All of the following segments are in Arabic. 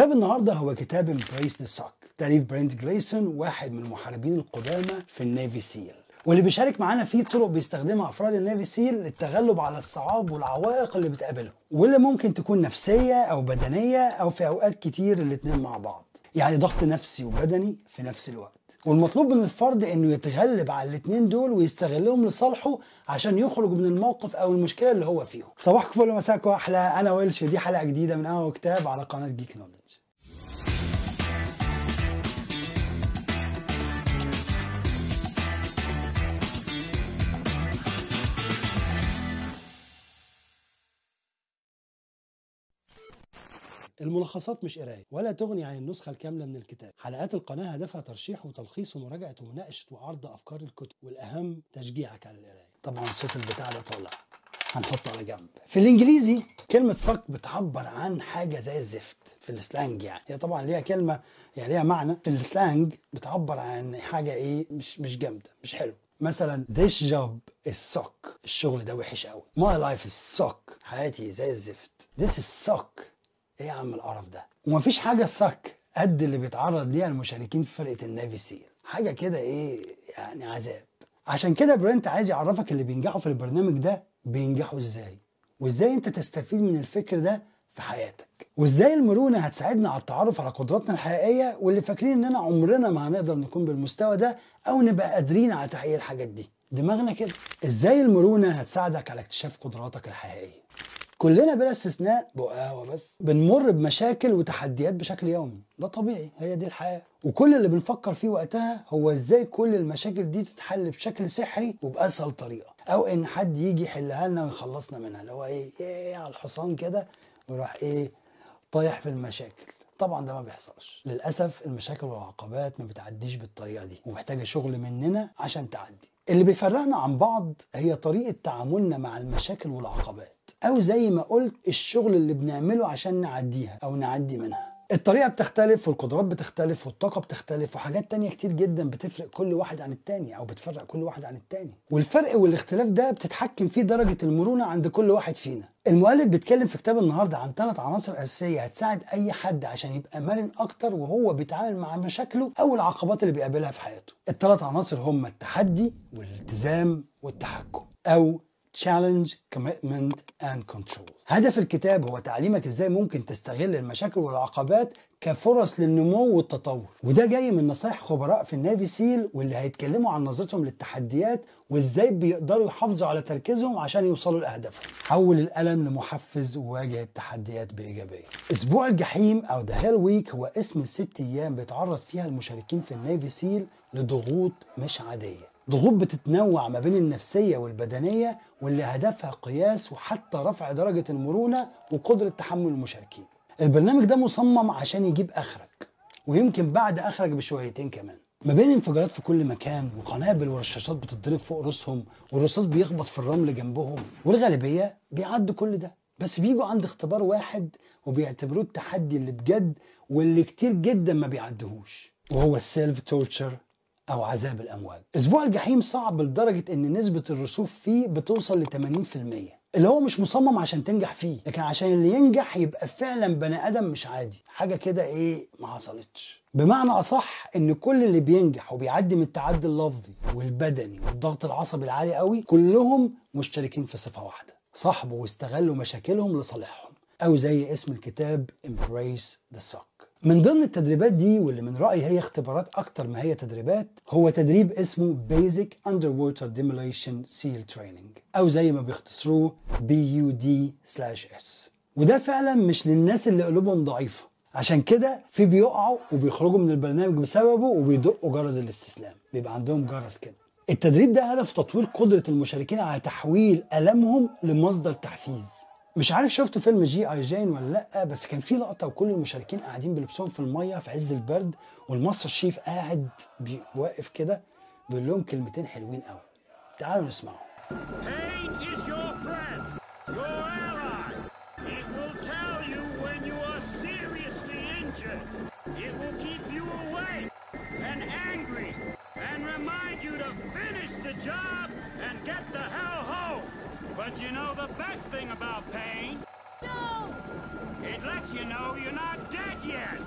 كتاب النهارده هو كتاب Embrace The Suck تأليف برينت جليسون واحد من المحاربين القدامى في ال Navy SEAL. واللي بيشارك معانا فيه طرق بيستخدمها أفراد ال Navy SEAL للتغلب على الصعاب والعوائق اللي بتقابلهم واللي ممكن تكون نفسية أو بدنية أو في أوقات كتير الاتنين مع بعض. يعني ضغط نفسي وبدني في نفس الوقت. والمطلوب من الفرد إنه يتغلب على الاثنين دول ويستغلهم لصالحه عشان يخرج من الموقف أو المشكلة اللي هو فيهم صباحكم فل ومساكم أحلى أنا ويلش. دي حلقة جديدة من قهوه كتاب على قناة جيكنولدج الملخصات مش قراية ولا تغني عن النسخة الكاملة من الكتاب. حلقات القناة هدفها ترشيح وتلخيص ومراجعة ومناقشة وعرض أفكار الكتب والأهم تشجيعك على القراية. طبعا صوت البتاع ده طالع. هنحطه على جنب. في الإنجليزي كلمة صك بتعبر عن حاجة زي الزفت في السلانج يعني. هي طبعا ليها كلمة يعني ليها معنى في السلانج بتعبر عن حاجة إيه مش مش جامدة مش حلو مثلا this job is suck الشغل ده وحش قوي my life is suck حياتي زي الزفت. This is suck إيه يا عم القرف ده؟ ومفيش حاجة suck قد اللي بيتعرض ليها المشاركين في فرقة ال Navy SEAL حاجة كده إيه يعني عذاب. عشان كده برنت عايز يعرفك اللي بينجحوا في البرنامج ده بينجحوا إزاي وازاي انت تستفيد من الفكر ده في حياتك وازاي المرونة هتساعدنا على التعرف على قدراتنا الحقيقية واللي فاكرين اننا عمرنا ما هنقدر نكون بالمستوى ده أو نبقى قادرين على تحقيق الحاجات دي. دماغنا كده. إزاي المرونة هتساعدك على اكتشاف قدراتك الحقيقية؟ كلنا بلا استثناء بقاوة بس بنمر بمشاكل وتحديات بشكل يومي. ده طبيعي هي دي الحياة. وكل اللي بنفكر فيه وقتها هو إزاي كل المشاكل دي تتحل بشكل سحري وبأسهل طريقة. أو إن حد يجي يحلها لنا ويخلصنا منها اللي هو إيه, إيه على الحصان كده ويروح إيه طايح في المشاكل. طبعا ده ما بيحصلش. للأسف المشاكل والعقبات ما بتعديش بالطريقة دي ومحتاجة شغل مننا عشان تعدي. اللي بيفرقنا عن بعض هي طريقة تعاملنا مع المشاكل والعقبات. أو زي ما قلت الشغل اللي بنعمله عشان نعديها أو نعدي منها. الطريقة بتختلف والقدرات بتختلف والطاقة بتختلف وحاجات تانية كتير جدا بتفرق كل واحد عن التاني أو بتفرق كل واحد عن التاني. والفرق والاختلاف ده بتتحكم فيه درجة المرونة عند كل واحد فينا. المؤلف بيتكلم في كتاب النهاردة عن ثلاث عناصر أساسية هتساعد أي حد عشان يبقى مرن أكتر وهو بيتعامل مع مشاكله أو العقبات اللي بيقابلها في حياته. الثلاث عناصر هم التحدي والالتزام والتحكم أو challenge, commitment and control. هدف الكتاب هو تعليمك إزاي ممكن تستغل المشاكل والعقبات كفرص للنمو والتطور. وده جاي من نصايح خبراء في ال Navy SEAL واللي هيتكلموا عن نظرتهم للتحديات وإزاي بيقدروا يحافظوا على تركيزهم عشان يوصلوا لاهدافهم حول الألم لمحفز وواجه التحديات بإيجابية. أسبوع الجحيم أو The Hell Week هو اسم الست أيام بيتعرض فيها المشاركين في ال Navy SEAL لضغوط مش عادية. ضغوط بتتنوع ما بين النفسية والبدنية واللي هدفها قياس وحتى رفع درجة المرونة وقدرة تحمل المشاركين. البرنامج ده مصمم عشان يجيب آخرك ويمكن بعد آخرك بشويتين كمان. ما بين انفجارات في كل مكان وقنابل ورشاشات بتتضرب فوق راسهم والرصاص بيخبط في الرمل جنبهم والغالبية بيعدوا كل ده بس بيجوا عند اختبار واحد وبيعتبروه التحدي اللي بجد واللي كتير جدا ما بيعدهوش وهو السيلف تورتشر أو عذاب الأموال. أسبوع الجحيم صعب لدرجة إن نسبة الرسوب فيه بتوصل ل 80% اللي هو مش مصمم عشان تنجح فيه لكن عشان اللي ينجح يبقى فعلا بني آدم مش عادي. حاجة كده إيه ما حصلتش. بمعنى أصح إن كل اللي بينجح وبيعدي من التعدي اللفظي والبدني والضغط العصبي العالي قوي كلهم مشتركين في صفة واحدة. صاحبوا واستغلوا مشاكلهم لصالحهم أو زي اسم الكتاب Embrace the Suck. من ضمن التدريبات دي واللي من رأيي هي اختبارات أكتر ما هي تدريبات هو تدريب اسمه Basic Underwater Demolition Seal Training أو زي ما بيختصروه BUD/S وده فعلا مش للناس اللي قلوبهم ضعيفة عشان كده في بيقعوا وبيخرجوا من البرنامج بسببه وبيدقوا جرس الاستسلام بيبقى عندهم جرس كده. التدريب ده هدف تطوير قدرة المشاركين على تحويل ألمهم لمصدر تحفيز. مش عارف شفتوا فيلم G.I. Jane ولا لأ بس كان في لقطة وكل المشاركين قاعدين بلبسهم في المية في عز البرد وال master chief قاعد واقف كده بيقول لهم كلمتين حلوين قوي. تعالوا نسمعهم. Finish the job. But you know the best thing about pain? No! It lets you know you're not dead yet!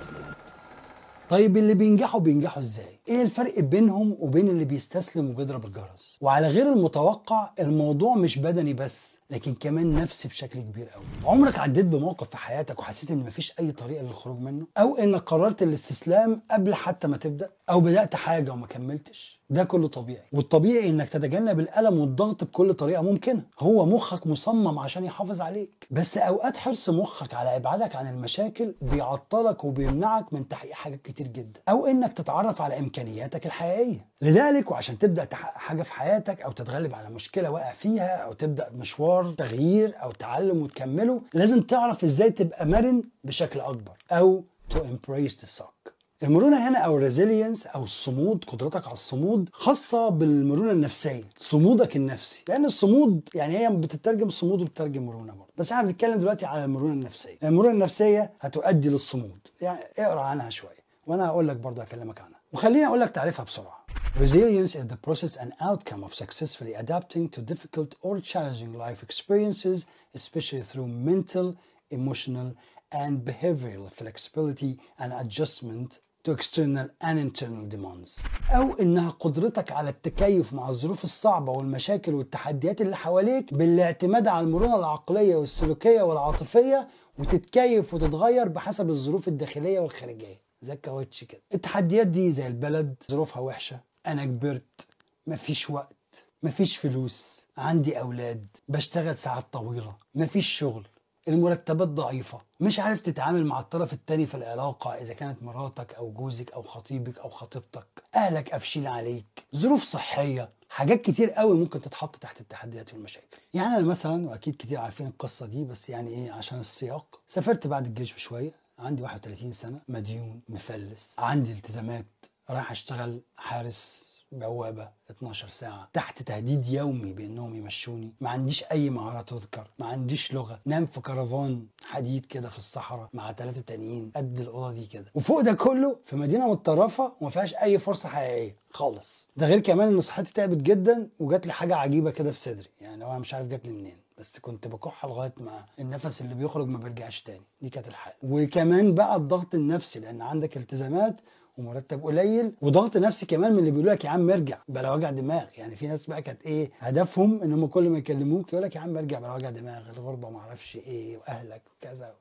طيب اللي بينجحوا بينجحوا ازاي؟ إيه الفرق بينهم وبين اللي بيستسلم وبيضرب الجرس؟ وعلى غير المتوقع الموضوع مش بدني بس لكن كمان نفسي بشكل كبير قوي. عمرك عديت بموقف في حياتك وحسيت إن مفيش أي طريقة للخروج منه؟ أو إنك قررت الاستسلام قبل حتى ما تبدأ؟ أو بدأت حاجة وما كملتش؟ ده كله طبيعي. والطبيعي إنك تتجنب الألم والضغط بكل طريقة ممكنة. هو مخك مصمم عشان يحافظ عليك. بس أوقات حرص مخك على إبعادك عن المشاكل بيعطلك وبيمنعك من تحقيق حاجات كتير جدا. أو إنك تتعرف على إمكانياتك الحقيقية. لذلك وعشان تبدأ تحقق حاجة في حياتك أو تتغلب على مشكلة واقع فيها أو تبدأ مشوار تغيير أو تعلم وتكمله لازم تعرف إزاي تبقى مرن بشكل أكبر أو to embrace the suck. المرونة هنا أو ال resilience أو الصمود قدرتك على الصمود خاصة بالمرونة النفسية صمودك النفسي. لأن الصمود يعني هي بتترجم صمود وبتترجم مرونة برضه. بس إحنا بنتكلم دلوقتي على المرونة النفسية. المرونة النفسية هتؤدي للصمود. يعني اقرأ عنها شوية. وأنا هقول لك برضه هكلمك عنها. وخليني أقول لك تعريفها بسرعة Resilience is the process and outcome of successfully adapting to difficult or challenging life experiences, especially through mental, emotional, and behavioral flexibility and adjustment to external and internal demands أو إنها قدرتك على التكيف مع الظروف الصعبة والمشاكل والتحديات اللي حواليك بالاعتماد على المرونة العقلية والسلوكية والعاطفية وتتكيف وتتغير بحسب الظروف الداخلية والخارجية زي الكاوتش كده التحديات دي زي البلد ظروفها وحشة. أنا كبرت مفيش وقت مفيش فلوس. عندي أولاد بشتغل ساعات طويلة مفيش شغل. المرتبات ضعيفة. مش عارف تتعامل مع الطرف التاني في العلاقة إذا كانت مراتك أو جوزك أو خطيبك أو خطيبتك. أهلك قافشين عليك. ظروف صحية. حاجات كتير قوي ممكن تتحط تحت التحديات والمشاكل. يعني أنا مثلا وأكيد كتير عارفين القصة دي بس يعني إيه؟ عشان السياق. سافرت بعد الجيش بشوية. عندي 31 سنة مديون مفلس. عندي التزامات رايح أشتغل حارس بوابة 12 ساعة. تحت تهديد يومي بأنهم يمشوني. ما عنديش أي مهارة تذكر ما عنديش لغة. نام في كرفان حديد كده في الصحراء مع ثلاثة تانيين قد الأوضة دي كده. وفوق ده كله في مدينة متطرفة وما فيهاش أي فرصة حقيقية. خالص. ده غير كمان إن صحتي تعبت جدا وجات لي حاجة عجيبة كده في صدري. يعني أنا مش عارف جات لي منين. بس كنت بكح لغاية ما النفس اللي بيخرج ما بيرجعش تاني. دي كانت الحالة. وكمان بقى الضغط النفسي لأن عندك التزامات ومرتب قليل وضغط نفسي كمان من اللي بيقولوا لك يا عم ارجع بلا وجع دماغ. يعني في ناس بقى كانت إيه هدفهم إن هم كل ما يكلموك يقول لك يا عم ارجع بلا وجع دماغ الغربة ما أعرفش إيه وأهلك وكذا.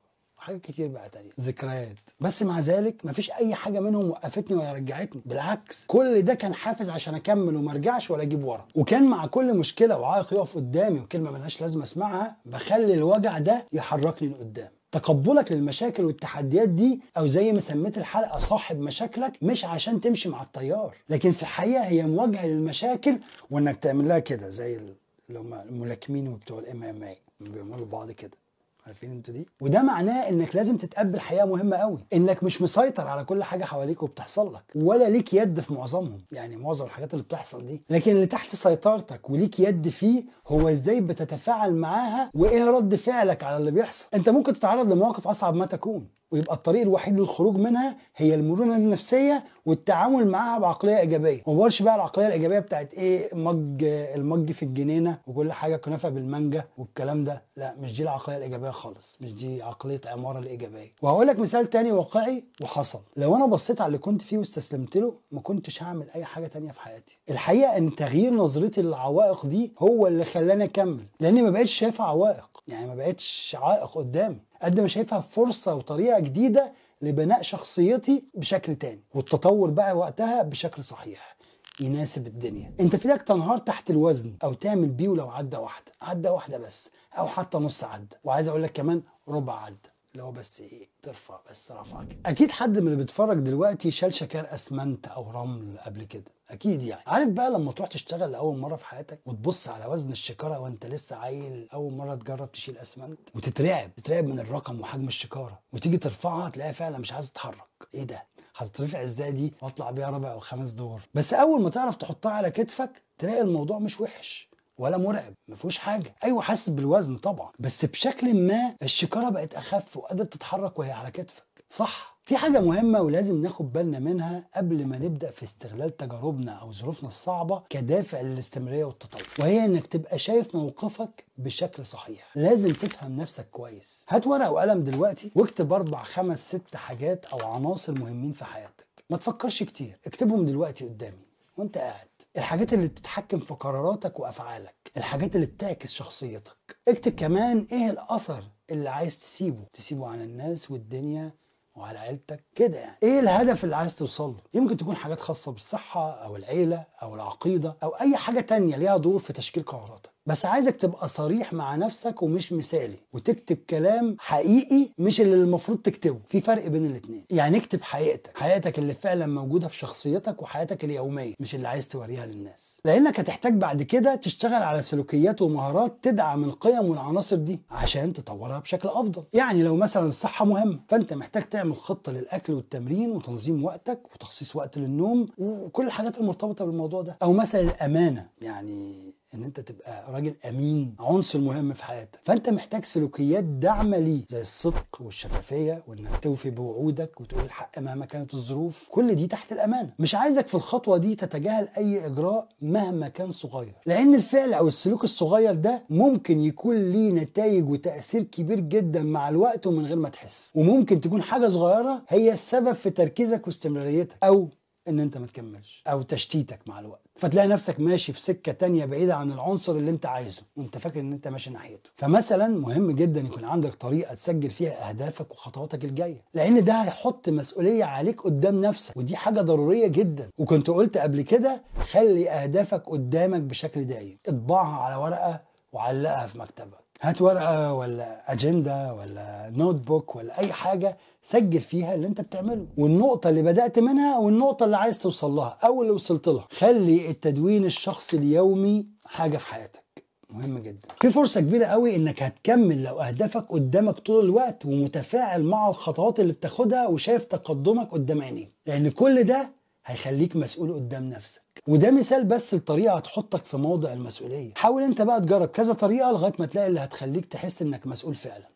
وحاجات كتير بقى تانية. ذكريات. بس مع ذلك مفيش أي حاجة منهم وقفتني ولا رجعتني بالعكس كل ده كان حافز عشان أكمل وما أرجعش ولا أجيب ورا. وكان مع كل مشكلة وعائق يقف قدامي وكلمة ملهاش لازمة اسمعها بخلي الوجع ده يحركني لقدام. تقبلك للمشاكل والتحديات دي أو زي ما سميت الحلقة صاحب مشاكلك مش عشان تمشي مع التيار لكن في الحقيقة هي مواجهه للمشاكل وإنك تعمل لها كده زي اللي هم الملاكمين وبتوع الام إم اي بيعملوا بعض كده. عارفين أنتوا دي؟ وده معناه إنك لازم تتقبل حقيقه مهمة قوي. إنك مش مسيطر على كل حاجة حواليك وبتحصل لك ولا ليك يد في معظمهم. يعني معظم الحاجات اللي بتحصل دي. لكن اللي تحت سيطرتك وليك يد فيه هو إزاي بتتفاعل معاها وإيه رد فعلك على اللي بيحصل. أنت ممكن تتعرض لمواقف أصعب ما تكون. ويبقى الطريق الوحيد للخروج منها هي المرونة النفسية والتعامل معاها بعقلية إيجابية. ما بقولش بقى العقلية الإيجابية بتاعت إيه مج المج في الجنينة وكل حاجة كنافة بالمانجا والكلام ده. لا مش دي العقلية الإيجابية خالص. مش دي عقلية عمارة الإيجابية. وهقول لك مثال تاني واقعي وحصل. لو أنا بصيت على اللي كنت فيه واستسلمت له ما كنتش هعمل أي حاجة تانية في حياتي. الحقيقة إن تغيير نظرتي للعوائق دي هو اللي خلاني أكمل. لأني ما بقتش شايفها عوائق. يعني ما بقتش عائق قدامي. قد ما شايفها فرصة وطريقة جديدة لبناء شخصيتي بشكل تاني والتطور بقى وقتها بشكل صحيح. يناسب الدنيا. انت في تنهار تحت الوزن أو تعمل بيه ولو عده واحدة عده واحدة بس أو حتى نص عده وعايز أقول لك كمان ربع عده اللي هو بس إيه ترفع بس رفع كده أكيد حد من اللي بيتفرج دلوقتي شال شكار أسمنت أو رمل قبل كده. أكيد يعني. عارف بقى لما تروح تشتغل لأول مرة في حياتك وتبص على وزن الشكارة وأنت لسه عيل أول مرة تجرب تشيل أسمنت؟ وتترعب. تترعب من الرقم وحجم الشكارة. وتيجي ترفعها تلاقيها فعلا مش عايزة تتحرك. إيه ده؟ هتترفع إزاي دي؟ وأطلع بيها رابع أو خامس دور. بس أول ما تعرف تحطها على كتفك تلاقي الموضوع مش وحش. ولا مرعب ما فيهوش حاجة. أيوه حاسس بالوزن طبعا بس بشكل ما الشكارة بقت أخف وقادرة تتحرك وهي على كتفك. صح. في حاجة مهمة ولازم ناخد بالنا منها قبل ما نبدأ في استغلال تجاربنا أو ظروفنا الصعبة كدافع للاستمرارية والتطور وهي إنك تبقى شايف موقفك بشكل صحيح. لازم تفهم نفسك كويس. هات ورقة وقلم دلوقتي واكتب أربع خمس ست حاجات أو عناصر مهمين في حياتك. ما تفكرش كتير اكتبهم دلوقتي قدامي وأنت قاعد. الحاجات اللي بتتحكم في قراراتك وأفعالك الحاجات اللي بتعكس شخصيتك. اكتب كمان إيه الأثر اللي عايز تسيبه؟ تسيبه على الناس والدنيا وعلى عيلتك كده يعني. إيه الهدف اللي عايز توصل له؟ يمكن تكون حاجات خاصة بالصحة أو العيلة أو العقيدة أو أي حاجة تانية ليها دور في تشكيل قراراتك. بس عايزك تبقى صريح مع نفسك ومش مثالي وتكتب كلام حقيقي مش اللي المفروض تكتبه. في فرق بين الاتنين. يعني اكتب حقيقتك حقيقتك اللي فعلا موجودة في شخصيتك وحياتك اليومية مش اللي عايز توريها للناس. لأنك هتحتاج بعد كده تشتغل على سلوكيات ومهارات تدعم القيم والعناصر دي عشان تطورها بشكل أفضل. يعني لو مثلا الصحة مهمة فأنت محتاج تعمل خطة للأكل والتمرين وتنظيم وقتك وتخصيص وقت للنوم وكل الحاجات المرتبطة بالموضوع ده. أو مثلا الأمانة يعني إن أنت تبقى راجل أمين عنصر مهم في حياتك. فأنت محتاج سلوكيات داعمة ليه زي الصدق والشفافية وإنك توفي بوعودك وتقول الحق مهما كانت الظروف. كل دي تحت الأمانة. مش عايزك في الخطوة دي تتجاهل أي إجراء مهما كان صغير. لأن الفعل أو السلوك الصغير ده ممكن يكون ليه نتائج وتأثير كبير جدا مع الوقت ومن غير ما تحس. وممكن تكون حاجة صغيرة هي السبب في تركيزك واستمراريتك. أو إن أنت ما تكملش أو تشتيتك مع الوقت. فتلاقي نفسك ماشي في سكة تانية بعيدة عن العنصر اللي أنت عايزه. وانت فاكر إن أنت ماشي ناحيته. فمثلا مهم جدا يكون عندك طريقة تسجل فيها أهدافك وخطواتك الجاية. لأن ده هيحط مسؤولية عليك قدام نفسك ودي حاجة ضرورية جدا. وكنت قلت قبل كده خلي أهدافك قدامك بشكل دايم اطبعها على ورقة وعلقها في مكتبك. هات ورقة ولا أجندة ولا notebook ولا أي حاجة سجل فيها اللي أنت بتعمله. والنقطة اللي بدأت منها والنقطة اللي عايز توصل لها أو اللي وصلت لها. خلي التدوين الشخصي اليومي حاجة في حياتك. مهم جدا. في فرصة كبيرة قوي إنك هتكمل لو أهدافك قدامك طول الوقت ومتفاعل مع الخطوات اللي بتاخدها وشايف تقدمك قدام عينيك. لأن كل ده هيخليك مسؤول قدام نفسك. وده مثال بس لطريقة هتحطك في موضع المسؤولية. حاول انت بقى تجرب كذا طريقة لغاية ما تلاقي اللي هتخليك تحس انك مسؤول فعلا.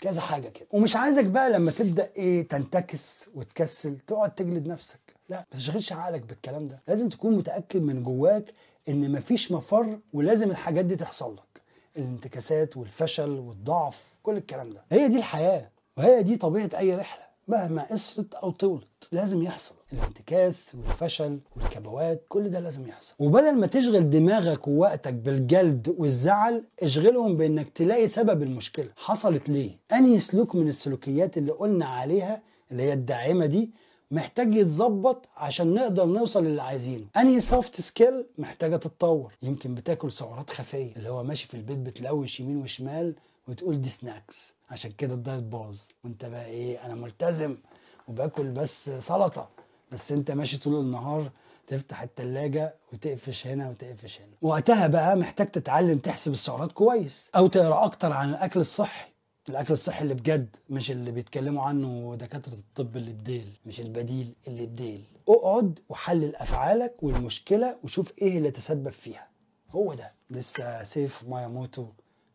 كذا حاجة كده. ومش عايزك بقى لما تبدأ إيه تنتكس وتكسل تقعد تجلد نفسك. لا ما تشغلش عقلك بالكلام ده. لازم تكون متأكد من جواك ان مفيش مفر ولازم الحاجات دي تحصل لك. الانتكاسات والفشل والضعف كل الكلام ده. هي دي الحياة وهي دي طبيعة أي رحلة. مهما قصرت أو طولت لازم يحصل. الانتكاس والفشل والكبوات كل ده لازم يحصل. وبدل ما تشغل دماغك ووقتك بالجلد والزعل اشغلهم بإنك تلاقي سبب المشكلة. حصلت ليه؟ أنهي سلوك من السلوكيات اللي قلنا عليها اللي هي الداعمة دي محتاج يتظبط عشان نقدر نوصل للي عايزينه. أنهي soft skill محتاجة تتطور. يمكن بتاكل سعرات خفية اللي هو ماشي في البيت بتلوش يمين وشمال وتقول دي snacks عشان كده ال diet باظ. وانت بقى إيه أنا ملتزم وباكل بس سلطة. بس انت ماشي طول النهار تفتح التلاجة وتقفش هنا وتقفش هنا. وقتها بقى محتاج تتعلم تحسب السعرات كويس أو تقرأ أكتر عن الأكل الصحي. الأكل الصحي اللي بجد مش اللي بيتكلموا عنه دكاترة الطب اللي بديل مش البديل اللي بديل اقعد وحلل أفعالك والمشكلة وشوف إيه اللي تسبب فيها. هو ده. لسه سيف ماياموتو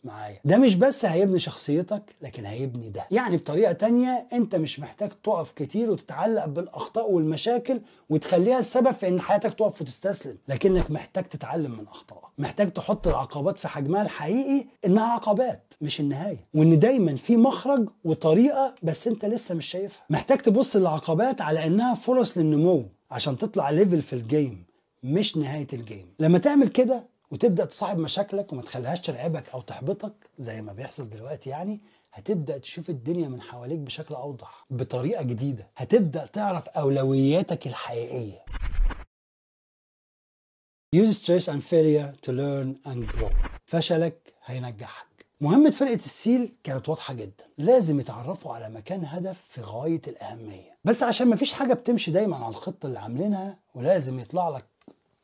معايا. ده مش بس هيبني شخصيتك لكن هيبني ده. يعني بطريقة تانية انت مش محتاج تقف كتير وتتعلق بالأخطاء والمشاكل وتخليها السبب في إن حياتك تقف وتستسلم. لكنك محتاج تتعلم من أخطائك. محتاج تحط العقبات في حجمها الحقيقي إنها عقبات مش النهاية. وإن دايما في مخرج وطريقة بس أنت لسه مش شايفها. محتاج تبص للعقبات على إنها فرص للنمو عشان تطلع level في ال game مش نهاية ال game لما تعمل كده وتبدأ تصاحب مشاكلك وما تخليهاش ترعبك أو تحبطك زي ما بيحصل دلوقتي يعني هتبدأ تشوف الدنيا من حواليك بشكل أوضح بطريقة جديدة هتبدأ تعرف أولوياتك الحقيقية. Use stress and failure to learn and grow. فشلك هينجحك. مهمة فرقة ال SEAL كانت واضحة جدا. لازم يتعرفوا على مكان هدف في غاية الأهمية. بس عشان مفيش حاجة بتمشي دايما على الخطة اللي عاملينها ولازم يطلع لك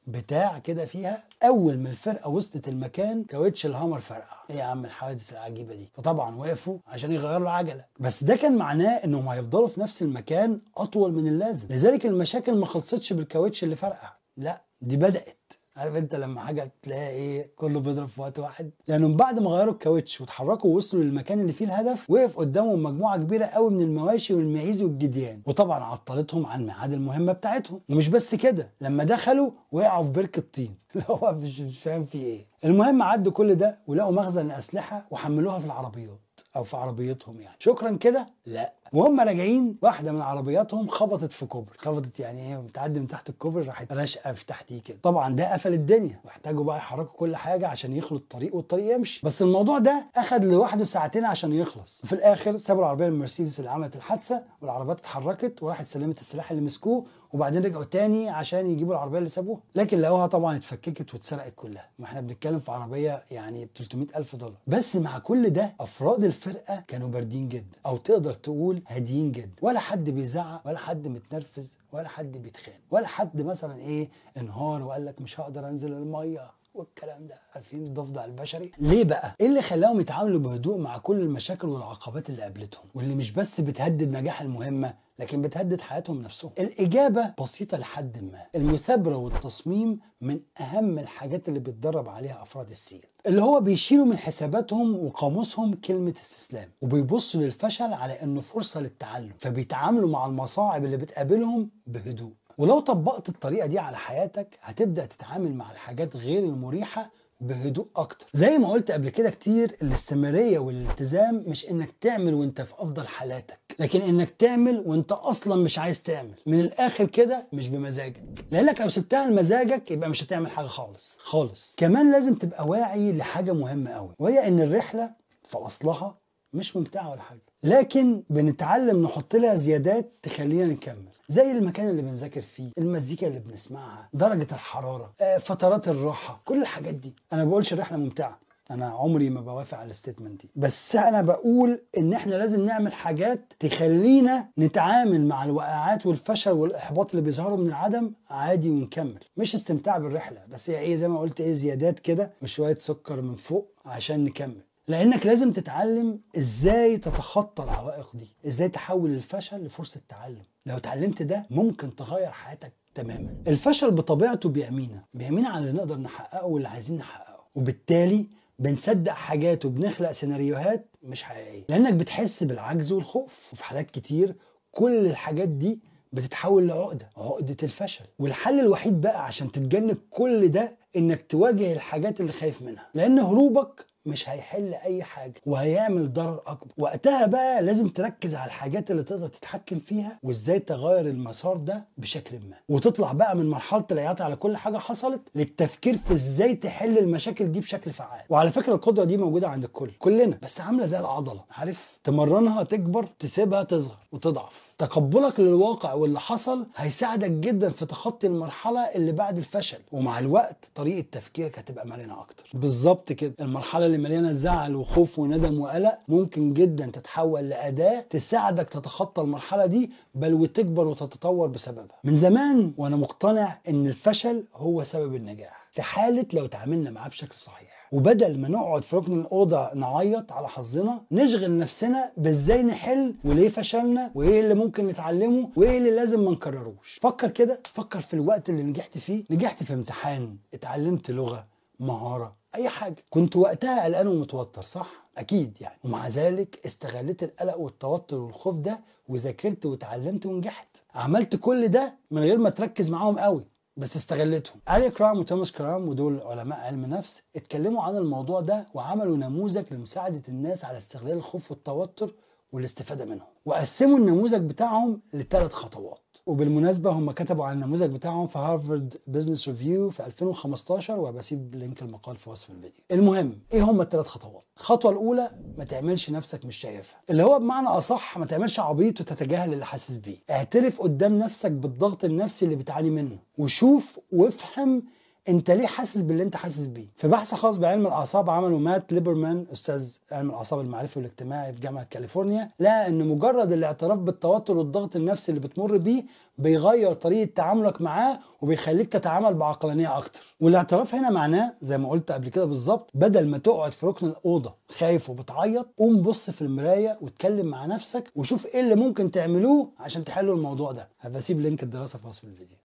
بتاع كده فيها أول ما الفرقة وصلت المكان كاوتش الهامر فرقع إيه يا عم الحوادث العجيبة دي؟ فطبعا وقفوا عشان يغيروا العجلة. بس ده كان معناه إنهم هيفضلوا في نفس المكان أطول من اللازم. لذلك المشاكل ما خلصتش بالكاوتش اللي فرقع. لا دي بدأت. عارف انت لما حاجة تلاقي إيه كله بيضرب في وقت واحد؟ لأنهم بعد ما غيروا الكاوتش واتحركوا ووصلوا للمكان اللي فيه الهدف وقف قدامهم مجموعة كبيرة قوي من المواشي والمعيز والجديان. وطبعا عطلتهم عن ميعاد المهمة بتاعتهم. ومش بس كده لما دخلوا وقعوا في بركة طين اللي هو مش فاهم في إيه. المهم عدوا كل ده ولقوا مخزن الأسلحة وحملوها في العربيات. أو في عربيتهم يعني. شكرا كده. لا. وهم راجعين واحدة من عربياتهم خبطت في كوبري. خبطت يعني إيه بتعدي من تحت الكوبري راحت راشقة في تحتيه كده. طبعا ده قفل الدنيا. واحتاجوا بقى يحركوا كل حاجة عشان يخلوا الطريق والطريق يمشي. بس الموضوع ده أخد لوحده ساعتين عشان يخلص. وفي الآخر سابوا العربية المرسيدس اللي عملت الحادثة والعربيات اتحركت وراحت سلمت السلاح اللي مسكوه وبعدين رجعوا تاني عشان يجيبوا العربية اللي سابوها لكن لقوها طبعا اتفككت واتسرقت كلها. ما إحنا بنتكلم في عربية يعني ب 300 ألف دولار. بس مع كل ده أفراد الفرقة كانوا باردين جدا. أو تقدر تقول هاديين جدا. ولا حد بيزعق ولا حد متنرفز ولا حد بيتخانق ولا حد مثلا إيه انهار وقال لك مش هقدر أنزل المية. والكلام ده. عارفين الضفدع البشري؟ ليه بقى؟ إيه اللي خلاهم يتعاملوا بهدوء مع كل المشاكل والعقبات اللي قابلتهم؟ واللي مش بس بتهدد نجاح المهمة لكن بتهدد حياتهم نفسهم. الإجابة بسيطة لحد ما. المثابرة والتصميم من أهم الحاجات اللي بيتدرب عليها أفراد السيل اللي هو بيشيلوا من حساباتهم وقاموسهم كلمة استسلام وبيبصوا للفشل على أنه فرصة للتعلم فبيتعاملوا مع المصاعب اللي بتقابلهم بهدوء. ولو طبقت الطريقة دي على حياتك هتبدأ تتعامل مع الحاجات غير المريحة بهدوء أكتر. زي ما قلت قبل كده كتير الاستمرارية والالتزام مش إنك تعمل وأنت في أفضل حالاتك لكن إنك تعمل وأنت أصلا مش عايز تعمل. من الآخر كده مش بمزاجك. لأنك لو سبتها لمزاجك يبقى مش هتعمل حاجة خالص. خالص. كمان لازم تبقى واعي لحاجة مهمة قوي وهي إن الرحلة في أصلها مش ممتعة ولا حاجة. لكن بنتعلم نحط لها زيادات تخلينا نكمل. زي المكان اللي بنذاكر فيه المزيكا اللي بنسمعها درجة الحرارة آه، فترات الراحة كل الحاجات دي. أنا ما بقولش الرحلة ممتعة. أنا عمري ما بوافق على الستيتمنت دي. بس أنا بقول إن إحنا لازم نعمل حاجات تخلينا نتعامل مع الوقعات والفشل والإحباط اللي بيظهروا من العدم عادي ونكمل. مش استمتاع بالرحلة. بس هي إيه زي ما قلت إيه زيادات كده وشوية سكر من فوق عشان نكمل. لأنك لازم تتعلم إزاي تتخطى العوائق دي إزاي تحول الفشل لفرصة تعلم. لو اتعلمت ده ممكن تغير حياتك تماما. الفشل بطبيعته بيعمينا بيعمينا على اللي نقدر نحققه واللي عايزين نحققه. وبالتالي بنصدق حاجات وبنخلق سيناريوهات مش حقيقية. لأنك بتحس بالعجز والخوف. وفي حالات كتير كل الحاجات دي بتتحول لعقدة عقدة الفشل. والحل الوحيد بقى عشان تتجنب كل ده إنك تواجه الحاجات اللي خايف منها. لأن هروبك مش هيحل أي حاجة وهيعمل ضرر أكبر. وقتها بقى لازم تركز على الحاجات اللي تقدر تتحكم فيها وإزاي تغير المسار ده بشكل ما. وتطلع بقى من مرحلة العياط على كل حاجة حصلت للتفكير في إزاي تحل المشاكل دي بشكل فعال. وعلى فكرة القدرة دي موجودة عند الكل كلنا. بس عاملة زي العضلة عارف؟ تمرنها تكبر تسيبها تصغر وتضعف. تقبلك للواقع واللي حصل هيساعدك جدا في تخطي المرحلة اللي بعد الفشل. ومع الوقت طريقة تفكيرك هتبقى مرنه أكتر. بالظبط كده. المرحلة اللي مليانة زعل وخوف وندم وقلق ممكن جدا تتحول لأداة تساعدك تتخطى المرحلة دي بل وتكبر وتتطور بسببها. من زمان وأنا مقتنع إن الفشل هو سبب النجاح. في حالة لو تعاملنا معاه بشكل صحيح وبدل ما نقعد في ركن الأوضة نعيط على حظنا نشغل نفسنا بإزاي نحل وليه فشلنا وإيه اللي ممكن نتعلمه وإيه اللي لازم ما نكرروش. فكر كده فكر في الوقت اللي نجحت فيه. نجحت في امتحان اتعلمت لغة مهارة أي حاجة. كنت وقتها قلقان ومتوتر صح؟ أكيد يعني. ومع ذلك استغلت القلق والتوتر والخوف ده وذاكرت واتعلمت ونجحت. عملت كل ده من غير ما تركز معاهم قوي. بس استغلتهم. علي كرام وتوماس كرام ودول علماء علم نفس اتكلموا عن الموضوع ده وعملوا نموذج لمساعدة الناس على استغلال الخوف والتوتر والاستفادة منهم وقسموا النموذج بتاعهم لثلاث خطوات. وبالمناسبة هم كتبوا عن النموذج بتاعهم في Harvard Business Review في 2015 وبسيب link المقال في وصف الفيديو. المهم إيه هم الثلاث خطوات؟ الخطوة الأولى ما تعملش نفسك مش شايفها، اللي هو بمعنى أصح ما تعملش عبيط وتتجاهل اللي حاسس بيه. اعترف قدام نفسك بالضغط النفسي اللي بتعاني منه، وشوف وافهم انت ليه حاسس باللي انت حاسس بيه؟ في بحث خاص بعلم الأعصاب عمله مات ليبرمان أستاذ علم الأعصاب المعرفي والاجتماعي في جامعة كاليفورنيا لقى إن مجرد الاعتراف بالتوتر والضغط النفسي اللي بتمر بيه بيغير طريقة تعاملك معاه وبيخليك تتعامل بعقلانية أكتر. والاعتراف هنا معناه زي ما قلت قبل كده بالظبط بدل ما تقعد في ركن الأوضة خايف وبتعيط قوم بص في المراية واتكلم مع نفسك وشوف إيه اللي ممكن تعملوه عشان تحلوا الموضوع ده. هبقى link الدراسة في وصف الفيديو.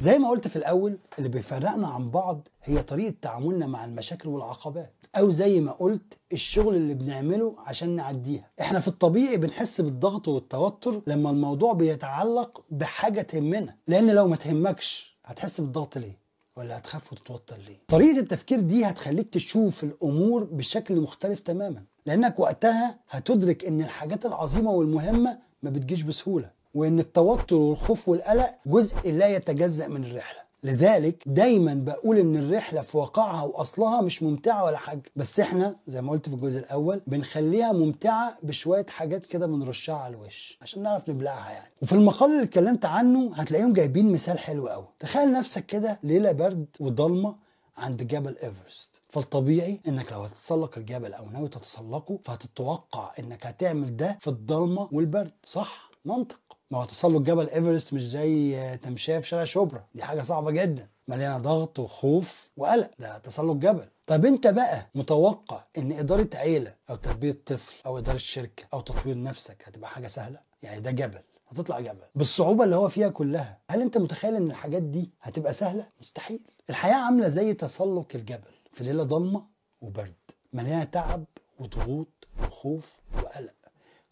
زي ما قلت في الأول اللي بيفرقنا عن بعض هي طريقة تعاملنا مع المشاكل والعقبات أو زي ما قلت الشغل اللي بنعمله عشان نعديها. إحنا في الطبيعي بنحس بالضغط والتوتر لما الموضوع بيتعلق بحاجة تهمنا لأن لو ما تهمكش هتحس بالضغط ليه؟ ولا هتخاف وتتوتر ليه؟ طريقة التفكير دي هتخليك تشوف الأمور بشكل مختلف تماما لأنك وقتها هتدرك إن الحاجات العظيمة والمهمة ما بتجيش بسهولة. وإن التوتر والخوف والقلق جزء لا يتجزأ من الرحلة. لذلك دايما بقول إن الرحلة في واقعها وأصلها مش ممتعة ولا حاجة. بس إحنا زي ما قلت في الجزء الأول بنخليها ممتعة بشوية حاجات كده بنرشها على الوش عشان نعرف نبلعها يعني. وفي المقال اللي اتكلمت عنه هتلاقيهم جايبين مثال حلو قوي تخيل نفسك كده ليلة برد وضلمة عند جبل إيفرست. فالطبيعي إنك لو هتتسلق الجبل أو ناوي تتسلقه فهتتوقع إنك هتعمل ده في الضلمة والبرد صح؟ منطق. ما هو تسلق جبل إيفرست مش زي تمشية في شارع شبرا. دي حاجة صعبة جدا. مليانة ضغط وخوف وقلق. ده تسلق جبل. طب أنت بقى متوقع إن إدارة عيلة أو تربية طفل أو إدارة شركة أو تطوير نفسك هتبقى حاجة سهلة؟ يعني ده جبل. هتطلع جبل. بالصعوبة اللي هو فيها كلها هل أنت متخيل إن الحاجات دي هتبقى سهلة؟ مستحيل. الحياة عاملة زي تسلق الجبل في ليلة ضلمة وبرد. مليانة تعب وضغوط وخوف وقلق.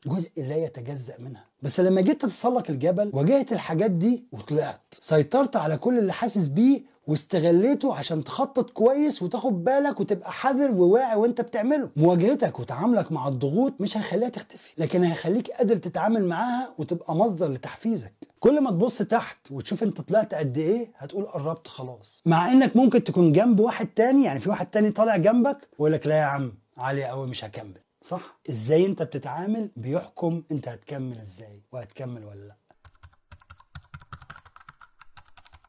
جزء لا يتجزأ منها. بس لما جيت تتسلق الجبل واجهت الحاجات دي وطلعت. سيطرت على كل اللي حاسس بيه واستغليته عشان تخطط كويس وتاخد بالك وتبقى حذر وواعي وانت بتعمله. مواجهتك وتعاملك مع الضغوط مش هيخليها تختفي لكن هيخليك قادر تتعامل معاها وتبقى مصدر لتحفيزك. كل ما تبص تحت وتشوف انت طلعت قد إيه هتقول قربت خلاص. مع انك ممكن تكون جنب واحد تاني يعني في واحد تاني طالع جنبك ويقول لك لا يا عم عالية قوي مش هكمل. صح؟ إزاي انت بتتعامل بيحكم انت هتكمل إزاي وهتكمل ولا لا.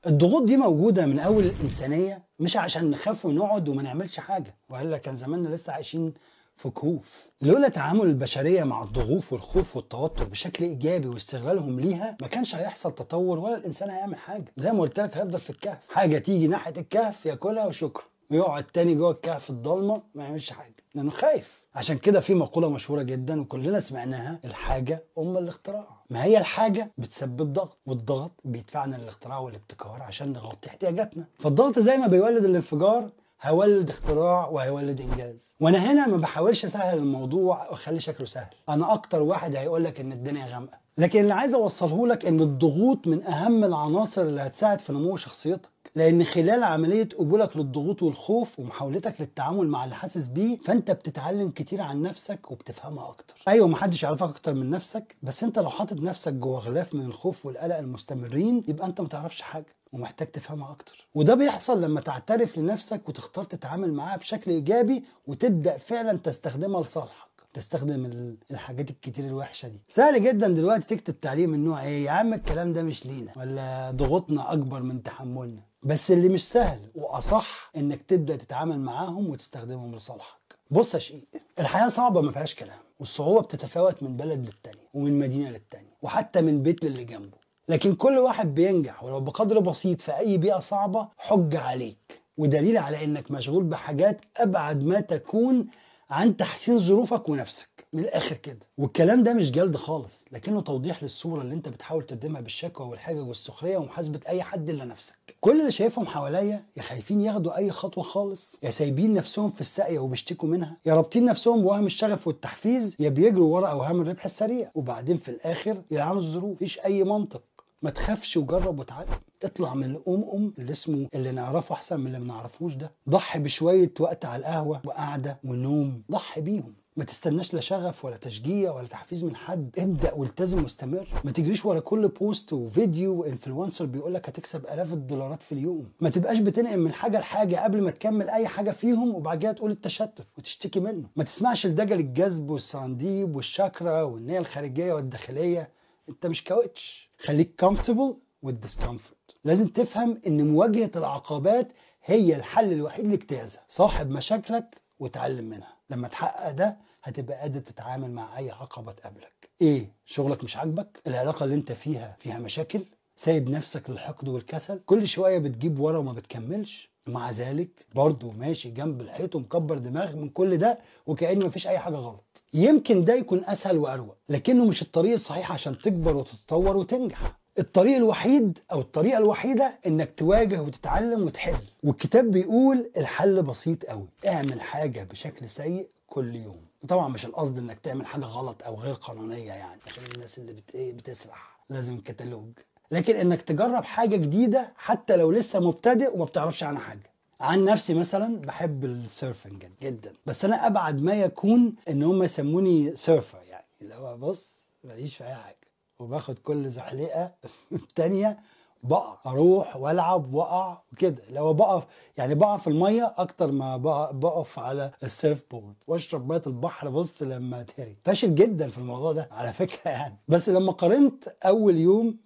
الضغوط دي موجودة من أول الإنسانية مش عشان نخاف ونقعد وما نعملش حاجة. وإلا كان زماننا لسه عايشين في كهوف. لولا تعامل البشرية مع الضغوط والخوف والتوتر بشكل إيجابي واستغلالهم ليها ما كانش هيحصل تطور ولا الإنسان هيعمل حاجة. زي ما قلت لك هيفضل في الكهف. حاجة تيجي ناحية الكهف ياكلها وشكرا. ويقعد تاني جوه الكهف الضلمة ما يعملش حاجة. لأنه خايف. عشان كده في مقولة مشهورة جدا وكلنا سمعناها الحاجة أم الاختراع. ما هي الحاجة؟ بتسبب ضغط والضغط بيدفعنا للاختراع والابتكار عشان نغطي احتياجاتنا. فالضغط زي ما بيولد الانفجار هيولد اختراع وهيولد إنجاز. وأنا هنا ما بحاولش أسهل الموضوع وأخلي شكله سهل. أنا أكتر واحد هيقول لك إن الدنيا غامقة. لكن اللي عايز أوصله لك إن الضغوط من أهم العناصر اللي هتساعد في نمو شخصيتك لأن خلال عملية قبولك للضغوط والخوف ومحاولتك للتعامل مع اللي حاسس بيه فأنت بتتعلم كتير عن نفسك وبتفهمها أكتر. أيوه محدش يعرفك أكتر من نفسك بس أنت لو حاطط نفسك جوه غلاف من الخوف والقلق المستمرين يبقى أنت ما تعرفش حاجة ومحتاج تفهمها أكتر. وده بيحصل لما تعترف لنفسك وتختار تتعامل معاها بشكل إيجابي وتبدأ فعلا تستخدمها لصالحك. تستخدم ال- الحاجات الكتير الوحشة دي. سهل جدا دلوقتي تكتب تعليق من نوع إيه يا عم الكلام ده مش لينا ولا ضغوطنا أكبر من تحملنا. بس اللي مش سهل وأصح إنك تبدأ تتعامل معاهم وتستخدمهم لصالحك. بص يا شقيق الحياة صعبة ما فيهاش كلام والصعوبة بتتفاوت من بلد للتاني ومن مدينة للتانيه وحتى من بيت للي جنبه. لكن كل واحد بينجح ولو بقدر بسيط في أي بيئة صعبة حج عليك. ودليل على إنك مشغول بحاجات أبعد ما تكون عن تحسين ظروفك ونفسك. من الآخر كده. والكلام ده مش جلد خالص لكنه توضيح للصورة اللي انت بتحاول تقدمها بالشكوى والحجج والسخرية ومحاسبة أي حد إلا نفسك. كل اللي شايفهم حواليا يا خايفين ياخدوا أي خطوة خالص يا سايبين نفسهم في الساقية وبيشتكوا منها يا رابطين نفسهم بوهم الشغف والتحفيز يا بيجروا ورا أوهام الربح السريع وبعدين في الآخر يلعنوا الظروف. مفيش أي منطق. ما تخافش وجرب وتعلم اطلع من الوهم اللي اسمه اللي نعرفه أحسن من اللي ما نعرفوش ده. ضحي بشوية وقت على القهوة وقعده ونوم. ضحي بيهم. ما تستناش لا شغف ولا تشجيع ولا تحفيز من حد. ابدأ والتزم واستمر. ما تجريش ورا كل post وفيديو و influencer بيقول لك هتكسب آلاف الدولارات في اليوم. ما تبقاش بتنقل من حاجة لحاجة قبل ما تكمل أي حاجة فيهم وبعد كده تقول التشتت وتشتكي منه. ما تسمعش لدجل الجذب والسرانديب والشاكرا والنية الخارجية والداخلية. أنت مش كاوتش. خليك comfortable والديسكمفورت لازم تفهم إن مواجهة العقبات هي الحل الوحيد لاجتيازها صاحب مشاكلك وتعلم منها. لما تحقق ده هتبقى قادر تتعامل مع أي عقبة تقابلك. إيه؟ شغلك مش عاجبك؟ العلاقة اللي أنت فيها فيها مشاكل؟ سايب نفسك للحقد والكسل. كل شوية بتجيب ورا وما بتكملش. مع ذلك برضه ماشي جنب الحيط ومكبر دماغ من كل ده وكأن مفيش أي حاجة غلط. يمكن ده يكون أسهل وأروق لكنه مش الطريق الصحيح عشان تكبر وتتطور وتنجح. الطريق الوحيد أو الطريقة الوحيدة إنك تواجه وتتعلم وتحل. والكتاب بيقول الحل بسيط قوي اعمل حاجة بشكل سيء كل يوم. طبعا مش القصد إنك تعمل حاجة غلط أو غير قانونية يعني عشان الناس اللي بت... بتسرح. لازم كتالوج لكن إنك تجرب حاجة جديدة حتى لو لسه مبتدئ وما بتعرفش عنها حاجة. عن نفسي مثلا بحب ال surfing جدا. بس أنا أبعد ما يكون إن هم يسموني surfer يعني. اللي هو بص ماليش في أي حاجة. وباخد كل زحليقة تانية. بقع أروح والعب واقع وكده. لو بقف يعني بقع في المية أكتر ما بقف على ال surfboard. واشرب مية البحر بص لما اتهري فاشل جدا في الموضوع ده على فكرة يعني. بس لما قارنت اول يوم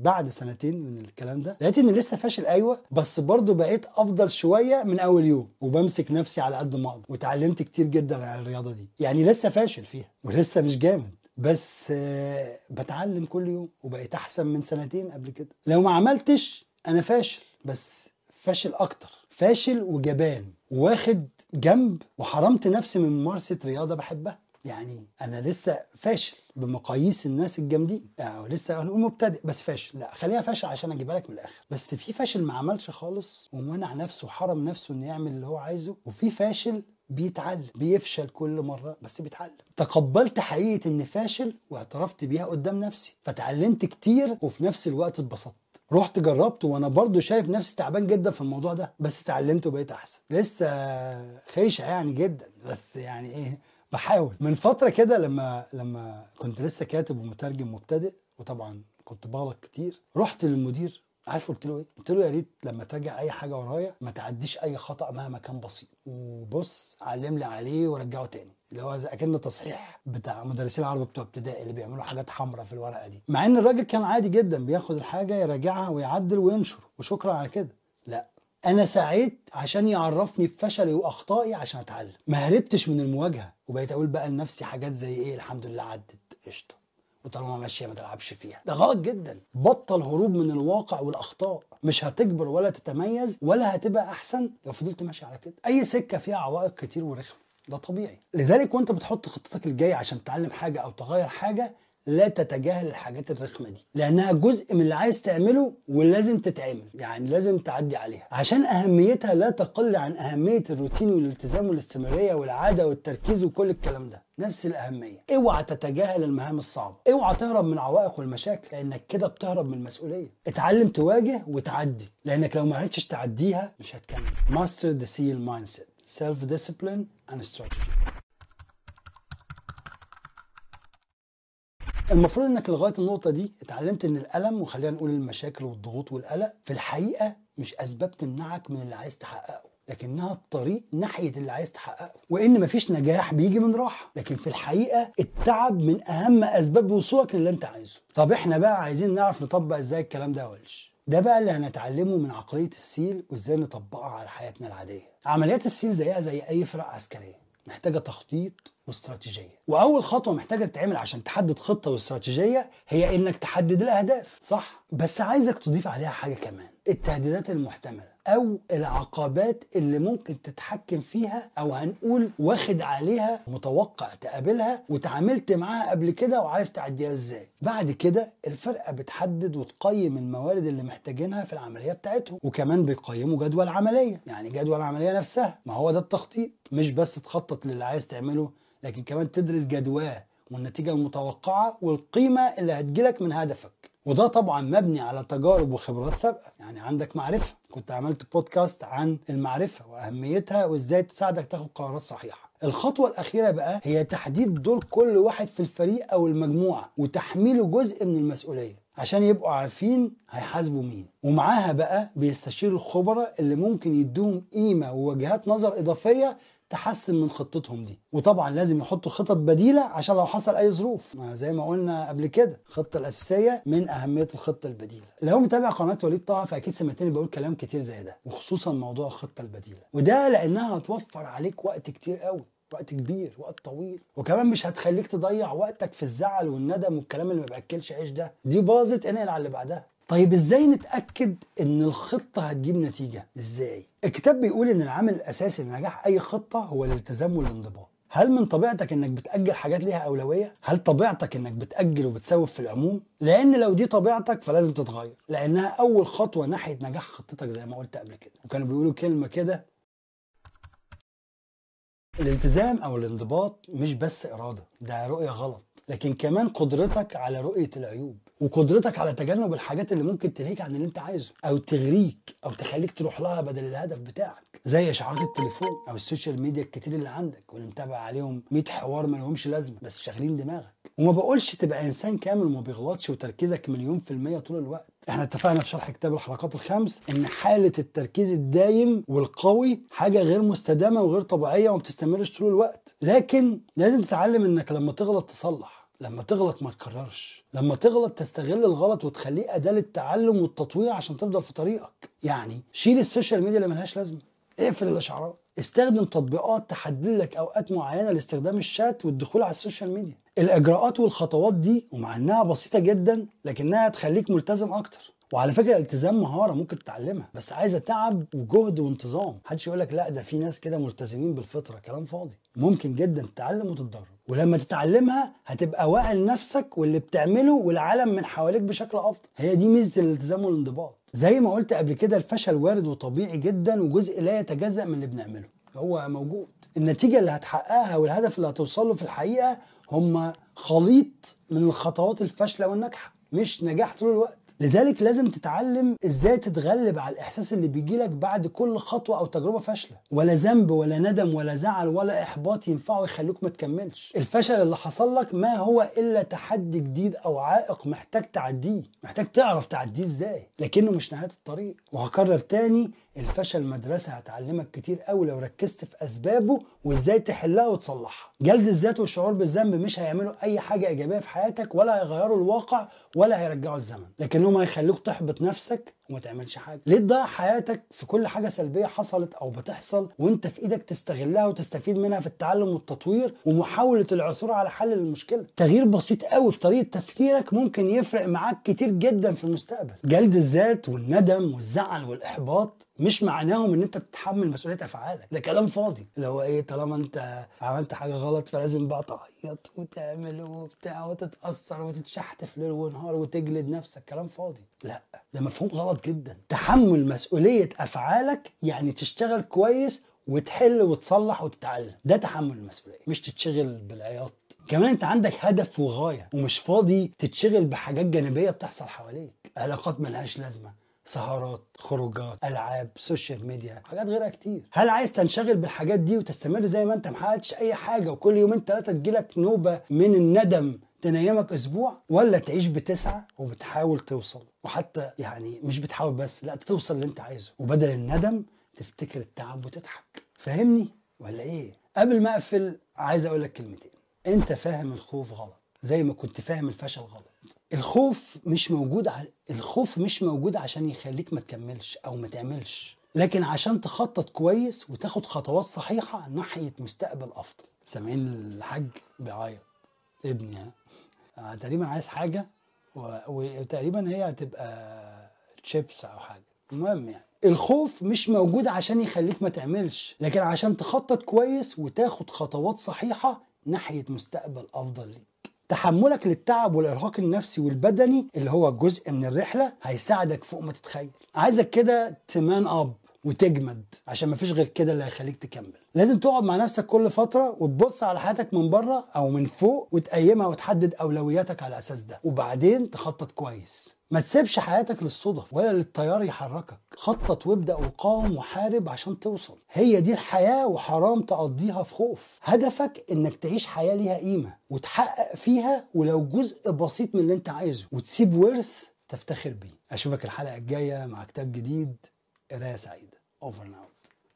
بعد سنتين من الكلام ده لقيت إني لسه فاشل أيوه. بس برضه بقيت أفضل شوية من أول يوم. وبمسك نفسي على قد ما أقدر. وتعلمت كتير جدا عن الرياضة دي. يعني لسه فاشل فيها. ولسه مش جامد. بس بتعلم كل يوم وبقيت أحسن من سنتين قبل كده. لو ما عملتش أنا فاشل بس فاشل أكتر. فاشل وجبان واخد جنب وحرمت نفسي من ممارسة رياضة بحبها. يعني أنا لسه فاشل بمقاييس الناس الجامدين يعني لسه هنقول مبتدئ بس فاشل. لا خليها فاشل عشان أجيبها لك من الآخر. بس في فاشل ما عملش خالص ومنع نفسه وحرم نفسه إنه يعمل اللي هو عايزه. وفي فاشل بيتعلم بيفشل كل مرة بس بيتعلم. تقبلت حقيقة إني فاشل واعترفت بيها قدام نفسي فتعلمت كتير وفي نفس الوقت اتبسطت. رحت جربت وأنا برضو شايف نفسي تعبان جدا في الموضوع ده بس اتعلمت وبقيت أحسن. لسه خيشة يعني جدا بس يعني إيه بحاول. من فترة كده لما لما كنت لسه كاتب ومترجم مبتدئ وطبعا كنت بغلط كتير رحت للمدير عارف قلت له إيه؟ قلت له يا ريت لما تراجع أي حاجة ورايا ما تعديش أي خطأ مهما كان بسيط. وبص علم لي عليه ورجعه تاني. اللي هو زي اكنه تصحيح بتاع مدرسين العربي بتوع ابتدائي اللي بيعملوا حاجات حمراء في الورقة دي. مع إن الراجل كان عادي جدا بياخد الحاجة يراجعها ويعدل وينشر. وشكرا على كده. لا أنا سعيت عشان يعرفني بفشلي وأخطائي عشان أتعلم. ما هربتش من المواجهة. وبقيت أقول بقى لنفسي حاجات زي إيه؟ الحمد لله عدت. قشطة. وطالما ماشية ما تلعبش فيها. ده غلط جدا. بطل هروب من الواقع والأخطاء. مش هتكبر ولا تتميز ولا هتبقى أحسن. لو فضلت ماشي على كده. أي سكة فيها عوائق كتير ورخمة. ده طبيعي. لذلك وأنت بتحط خطتك الجاية عشان تتعلم حاجة أو تغير حاجة لا تتجاهل الحاجات الرخمة دي لأنها جزء من اللي عايز تعمله ولازم تتعمل يعني لازم تعدي عليها. عشان أهميتها لا تقل عن أهمية الروتين والالتزام والاستمرارية والعادة والتركيز وكل الكلام ده. نفس الأهمية. اوعى تتجاهل المهام الصعبة. اوعى تهرب من العوائق والمشاكل لأنك كده بتهرب من المسؤولية. اتعلم تواجه وتعدي لأنك لو ما عرفتش تعديها مش هتكمل. Master the seal mindset. Self discipline and strategy. المفروض إنك لغاية النقطة دي اتعلمت إن الألم وخلينا نقول المشاكل والضغوط والقلق في الحقيقة مش أسباب تمنعك من اللي عايز تحققه لكنها الطريق ناحية اللي عايز تحققه. وإن مفيش نجاح بيجي من راحة لكن في الحقيقة التعب من أهم أسباب وصولك للي أنت عايزه. طب إحنا بقى عايزين نعرف نطبق إزاي الكلام ده ولش؟ ده بقى اللي هنتعلمه من عقلية السيل وإزاي نطبقها على حياتنا العادية. عمليات السيل زيها زي أي فرق عسكرية محتاجة تخطيط واستراتيجية. وأول خطوة محتاجة تتعمل عشان تحدد خطة واستراتيجية هي إنك تحدد الاهداف صح. بس عايزك تضيف عليها حاجة كمان. التهديدات المحتملة أو العقبات اللي ممكن تتحكم فيها أو هنقول واخد عليها متوقع تقابلها وتعاملت معاها قبل كده وعارف تعديها إزاي. بعد كده الفرقة بتحدد وتقيم الموارد اللي محتاجينها في العملية بتاعتهم وكمان بيقيموا جدول العملية يعني جدول العملية نفسها ما هو ده التخطيط. مش بس تخطط للي عايز تعمله لكن كمان تدرس جدواه والنتيجة المتوقعة والقيمة اللي هتجيلك من هدفك. وده طبعا مبني على تجارب وخبرات سابقة. يعني عندك معرفة. كنت عملت بودكاست عن المعرفة وأهميتها وإزاي تساعدك تاخد قرارات صحيحة. الخطوة الأخيرة بقى هي تحديد دور كل واحد في الفريق أو المجموعة وتحميله جزء من المسؤولية عشان يبقوا عارفين هيحاسبوا مين. ومعاها بقى بيستشيروا الخبراء اللي ممكن يدوهم قيمة ووجهات نظر إضافية تحسن من خطتهم دي. وطبعا لازم يحطوا خطط بديلة عشان لو حصل أي ظروف. ما زي ما قلنا قبل كده الخطة الأساسية من أهمية الخطة البديلة. لو متابع قناة وليد طه فاكيد سمعتني بقول كلام كتير زي ده وخصوصا موضوع الخطة البديلة. وده لأنها هتوفر عليك وقت كتير قوي وقت كبير وقت طويل. وكمان مش هتخليك تضيع وقتك في الزعل والندم والكلام اللي ما بياكلش عيش ده. دي باظت انقل على اللي بعدها. طيب إزاي نتأكد إن الخطة هتجيب نتيجة؟ إزاي؟ الكتاب بيقول إن العامل الأساسي لنجاح أي خطة هو الالتزام والانضباط. هل من طبيعتك إنك بتأجل حاجات ليها أولوية؟ هل طبيعتك إنك بتأجل وبتسوف في العموم؟ لأن لو دي طبيعتك فلازم تتغير لأنها أول خطوة ناحية نجاح خطتك زي ما قلت قبل كده. وكانوا بيقولوا كلمة كده الالتزام أو الانضباط مش بس إرادة ده رؤية غلط لكن كمان قدرتك على رؤية العيوب. وقدرتك على تجنب الحاجات اللي ممكن تلهيك عن اللي انت عايزه أو تغريك أو تخليك تروح لها بدل الهدف بتاعك. زي إشعارات التليفون أو ال social media الكتير اللي عندك واللي متابع عليهم 100 حوار ما لهمش لازمة بس شاغلين دماغك. وما بقولش تبقى إنسان كامل وما بيغلطش وتركيزك مليون في المية طول الوقت. إحنا اتفقنا في شرح كتاب الحلقات الخمس إن حالة التركيز الدايم والقوي حاجة غير مستدامة وغير طبيعية وما بتستمرش طول الوقت. لكن لازم تتعلم إنك لما تغلط تصلح. لما تغلط ما تكررش. لما تغلط تستغل الغلط وتخليه أداة للتعلم والتطوير عشان تفضل في طريقك. يعني شيل ال social media اللي ملهاش لازمة. اقفل الاشعارات استخدم تطبيقات تحدد لك أوقات معينة لاستخدام الشات والدخول على ال social media. الإجراءات والخطوات دي ومع إنها بسيطة جدا لكنها هتخليك ملتزم أكتر. وعلى فكرة الالتزام مهارة ممكن تتعلمها بس عايزة تعب وجهد وانتظام. محدش يقول لك لا ده في ناس كده ملتزمين بالفطرة كلام فاضي. ممكن جدا تتعلم وتتدرب. ولما تتعلمها هتبقى واعي لنفسك واللي بتعمله والعالم من حواليك بشكل أفضل. هي دي ميزة الالتزام والانضباط. زي ما قلت قبل كده الفشل وارد وطبيعي جدا وجزء لا يتجزأ من اللي بنعمله. هو موجود. النتيجة اللي هتحققها والهدف اللي هتوصل له في الحقيقة هم خليط من الخطوات الفاشلة والناجحة مش نجاح طول الوقت. لذلك لازم تتعلم إزاي تتغلب على الاحساس اللي بيجيلك بعد كل خطوة أو تجربة فاشلة. ولا ذنب ولا ندم ولا زعل ولا احباط ينفعوا يخلوك ما تكملش. الفشل اللي حصل لك ما هو إلا تحدي جديد أو عائق محتاج تعديه. محتاج تعرف تعديه إزاي. لكنه مش نهاية الطريق. وهكرر تاني الفشل مدرسة هتعلمك كتير قوي لو ركزت في أسبابه وإزاي تحلها وتصلحها. جلد الذات والشعور بالذنب مش هيعملوا أي حاجة إيجابية في حياتك ولا هيغيروا الواقع ولا هيرجعوا الزمن. لكنهم هيخلوك تحبط نفسك وما تعملش حاجة. ليه تضيع حياتك في كل حاجة سلبية حصلت أو بتحصل وأنت في إيدك تستغلها وتستفيد منها في التعلم والتطوير ومحاولة العثور على حل للمشكله تغيير بسيط قوي في طريقة تفكيرك ممكن يفرق معاك كتير جدا في المستقبل. جلد الذات والندم والزعل والإحباط مش معناهم إن أنت بتتحمل مسؤولية أفعالك. ده كلام فاضي. اللي هو إيه طالما أنت عملت حاجة غلط فلازم بقى تعيط وتعمل وبتاع وتتأثر وتتشحتف ليل ونهار وتجلد نفسك. كلام فاضي. لا ده مفهوم غلط جدا. تحمل مسؤولية أفعالك يعني تشتغل كويس وتحل وتصلح وتتعلم. ده تحمل المسؤولية مش تتشغل بالعياط. كمان أنت عندك هدف وغاية ومش فاضي تتشغل بحاجات جانبية بتحصل حواليك. علاقات ملهاش لازمة سهرات خروجات ألعاب social media حاجات غيرها كتير. هل عايز تنشغل بالحاجات دي وتستمر زي ما أنت؟ محققتش أي حاجة وكل يومين ثلاثة تجيلك نوبة من الندم تنيمك أسبوع ولا تعيش بتسعى وبتحاول توصل؟ وحتى يعني مش بتحاول بس لا توصل اللي أنت عايزه. وبدل الندم تفتكر التعب وتضحك. فاهمني؟ ولا إيه؟ قبل ما أقفل عايز أقول لك كلمتين. أنت فاهم الخوف غلط زي ما كنت فاهم الفشل غلط. الخوف مش موجود ع... الخوف مش موجود عشان يخليك ما تكملش أو ما تعملش. لكن عشان تخطط كويس وتاخد خطوات صحيحة ناحية مستقبل أفضل. سامعين الحاج بيعيط ابني ها آه، تقريبا عايز حاجة و... وتقريبا هي هتبقى تشيبس أو حاجة. المهم يعني الخوف مش موجود عشان يخليك ما تعملش لكن عشان تخطط كويس وتاخد خطوات صحيحة ناحية مستقبل أفضل ليك. تحملك للتعب والإرهاق النفسي والبدني اللي هو جزء من الرحلة هيساعدك فوق ما تتخيل. عايزك كده تمان اب وتجمد عشان مفيش غير كده اللي هيخليك تكمل. لازم تقعد مع نفسك كل فترة وتبص على حياتك من بره أو من فوق وتقيمها وتحدد أولوياتك على الاساس ده. وبعدين تخطط كويس. ما تسيبش حياتك للصدف ولا للتيار يحركك. خطط وابدأ وقاوم وحارب عشان توصل. هي دي الحياة وحرام تقضيها في خوف. هدفك إنك تعيش حياة ليها قيمة وتحقق فيها ولو جزء بسيط من اللي أنت عايزه وتسيب ورث تفتخر بيه. أشوفك الحلقة الجاية مع كتاب جديد. قراية سعيدة. over now.